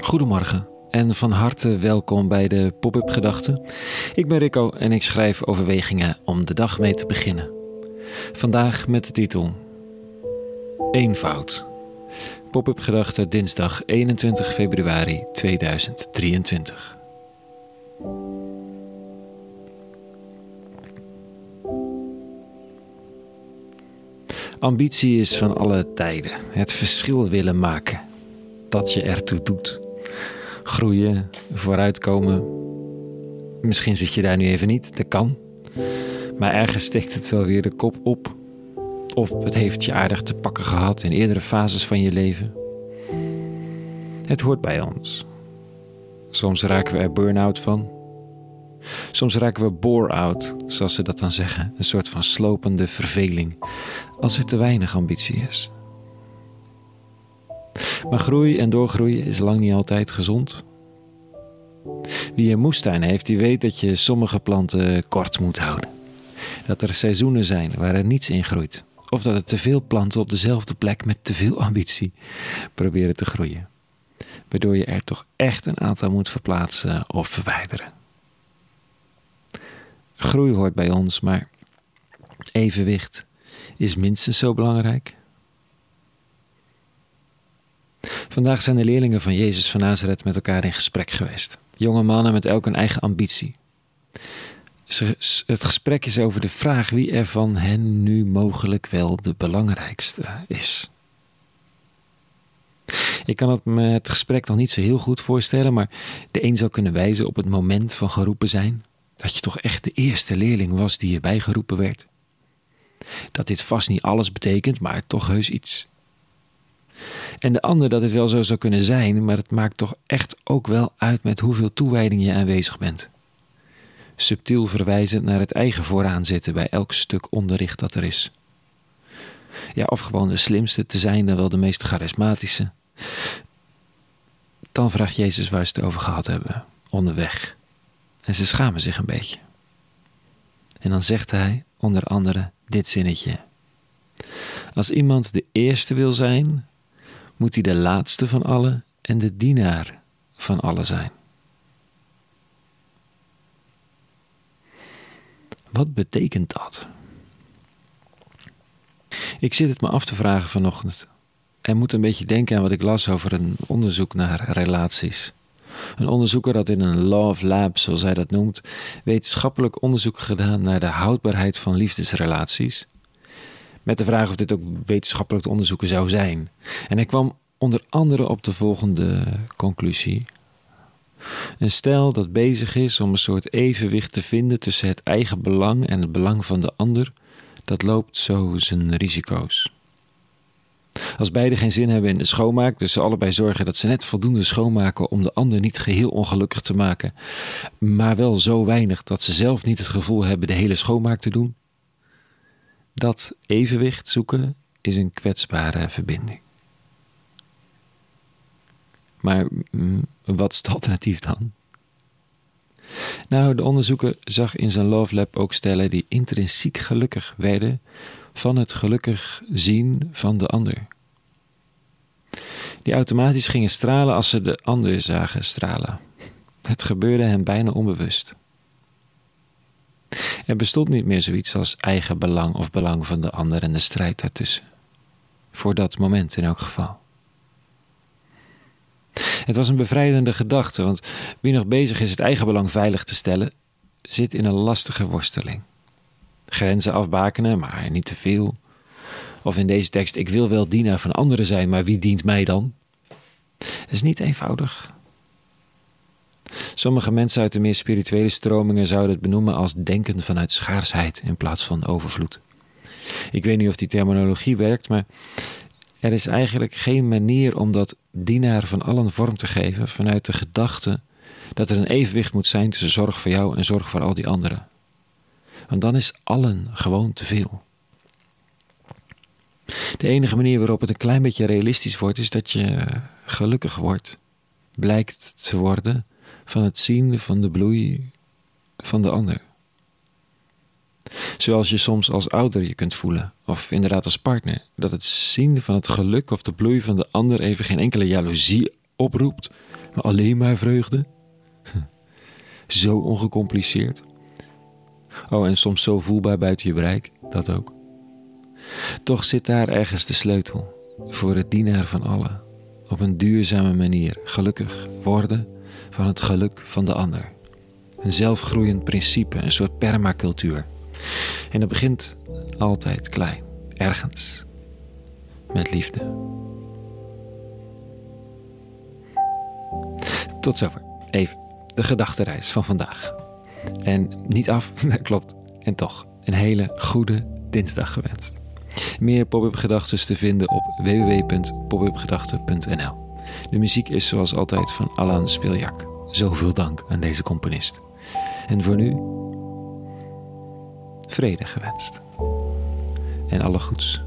Goedemorgen en van harte welkom bij de Pop-up Gedachten. Ik ben Rico en ik schrijf overwegingen om de dag mee te beginnen. Vandaag met de titel Eenvoud. Pop-up Gedachten dinsdag 21 februari 2023. Ambitie is van alle tijden. Het verschil willen maken. Dat je ertoe doet groeien, vooruitkomen. Misschien zit je daar nu even niet, dat kan. Maar ergens steekt het wel weer de kop op. Of het heeft je aardig te pakken gehad in eerdere fases van je leven. Het hoort bij ons. Soms raken we er burn-out van. Soms raken we bore-out, zoals ze dat dan zeggen. Een soort van slopende verveling, als er te weinig ambitie is. Maar groei en doorgroeien is lang niet altijd gezond. Wie een moestuin heeft, die weet dat je sommige planten kort moet houden. Dat er seizoenen zijn waar er niets in groeit. Of dat er te veel planten op dezelfde plek met te veel ambitie proberen te groeien. Waardoor je er toch echt een aantal moet verplaatsen of verwijderen. Groei hoort bij ons, maar evenwicht is minstens zo belangrijk. Vandaag zijn de leerlingen van Jezus van Nazareth met elkaar in gesprek geweest. Jonge mannen met elk een eigen ambitie. Het gesprek is over de vraag wie er van hen nu mogelijk wel de belangrijkste is. Ik kan het me het gesprek nog niet zo heel goed voorstellen, maar de een zou kunnen wijzen op het moment van geroepen zijn. Dat je toch echt de eerste leerling was die erbij geroepen werd. Dat dit vast niet alles betekent, maar toch heus iets. En de ander dat het wel zo zou kunnen zijn, maar het maakt toch echt ook wel uit met hoeveel toewijding je aanwezig bent. Subtiel verwijzend naar het eigen vooraan zitten bij elk stuk onderricht dat er is. Ja, of gewoon de slimste te zijn dan wel de meest charismatische. Dan vraagt Jezus waar ze het over gehad hebben, onderweg. En ze schamen zich een beetje. En dan zegt hij onder andere dit zinnetje. Als iemand de eerste wil zijn, moet hij de laatste van allen en de dienaar van allen zijn. Wat betekent dat? Ik zit het me af te vragen vanochtend en moet een beetje denken aan wat ik las over een onderzoek naar relaties. Een onderzoeker had in een Love Lab, zoals hij dat noemt, wetenschappelijk onderzoek gedaan naar de houdbaarheid van liefdesrelaties met de vraag of dit ook wetenschappelijk te onderzoeken zou zijn. En hij kwam onder andere op de volgende conclusie. Een stel dat bezig is om een soort evenwicht te vinden tussen het eigen belang en het belang van de ander, dat loopt zo zijn risico's. Als beide geen zin hebben in de schoonmaak, dus ze allebei zorgen dat ze net voldoende schoonmaken om de ander niet geheel ongelukkig te maken, maar wel zo weinig dat ze zelf niet het gevoel hebben de hele schoonmaak te doen, dat evenwicht zoeken is een kwetsbare verbinding. Maar mm, wat is het alternatief dan? Nou, de onderzoeker zag in zijn Love Lab ook stellen die intrinsiek gelukkig werden van het gelukkig zien van de ander. Die automatisch gingen stralen als ze de ander zagen stralen. Het gebeurde hen bijna onbewust. Er bestond niet meer zoiets als eigen belang of belang van de ander en de strijd daartussen. Voor dat moment in elk geval. Het was een bevrijdende gedachte, want wie nog bezig is het eigen belang veilig te stellen, zit in een lastige worsteling. Grenzen afbakenen, maar niet te veel. Of in deze tekst: Ik wil wel dienaar van anderen zijn, maar wie dient mij dan? Het is niet eenvoudig. Sommige mensen uit de meer spirituele stromingen zouden het benoemen als denken vanuit schaarsheid in plaats van overvloed. Ik weet niet of die terminologie werkt, maar er is eigenlijk geen manier om dat dienaar van allen vorm te geven vanuit de gedachte dat er een evenwicht moet zijn tussen zorg voor jou en zorg voor al die anderen. Want dan is allen gewoon te veel. De enige manier waarop het een klein beetje realistisch wordt, is dat je gelukkig wordt, blijkt te worden van het zien van de bloei van de ander. Zoals je soms als ouder je kunt voelen of inderdaad als partner, dat het zien van het geluk of de bloei van de ander even geen enkele jaloezie oproept, maar alleen maar vreugde? Zo ongecompliceerd. Oh, en soms zo voelbaar buiten je bereik, dat ook. Toch zit daar ergens de sleutel voor het dienaar van allen. Op een duurzame manier gelukkig worden van het geluk van de ander. Een zelfgroeiend principe, een soort permacultuur. En dat begint altijd klein, ergens, met liefde. Tot zover. Even de gedachtenreis van vandaag. En niet af, dat klopt. En toch, een hele goede dinsdag gewenst. Meer pop-up gedachten te vinden op www.popupgedachten.nl. De muziek is zoals altijd van Alan Spiljak. Zoveel dank aan deze componist. En voor nu, vrede gewenst. En alle goeds.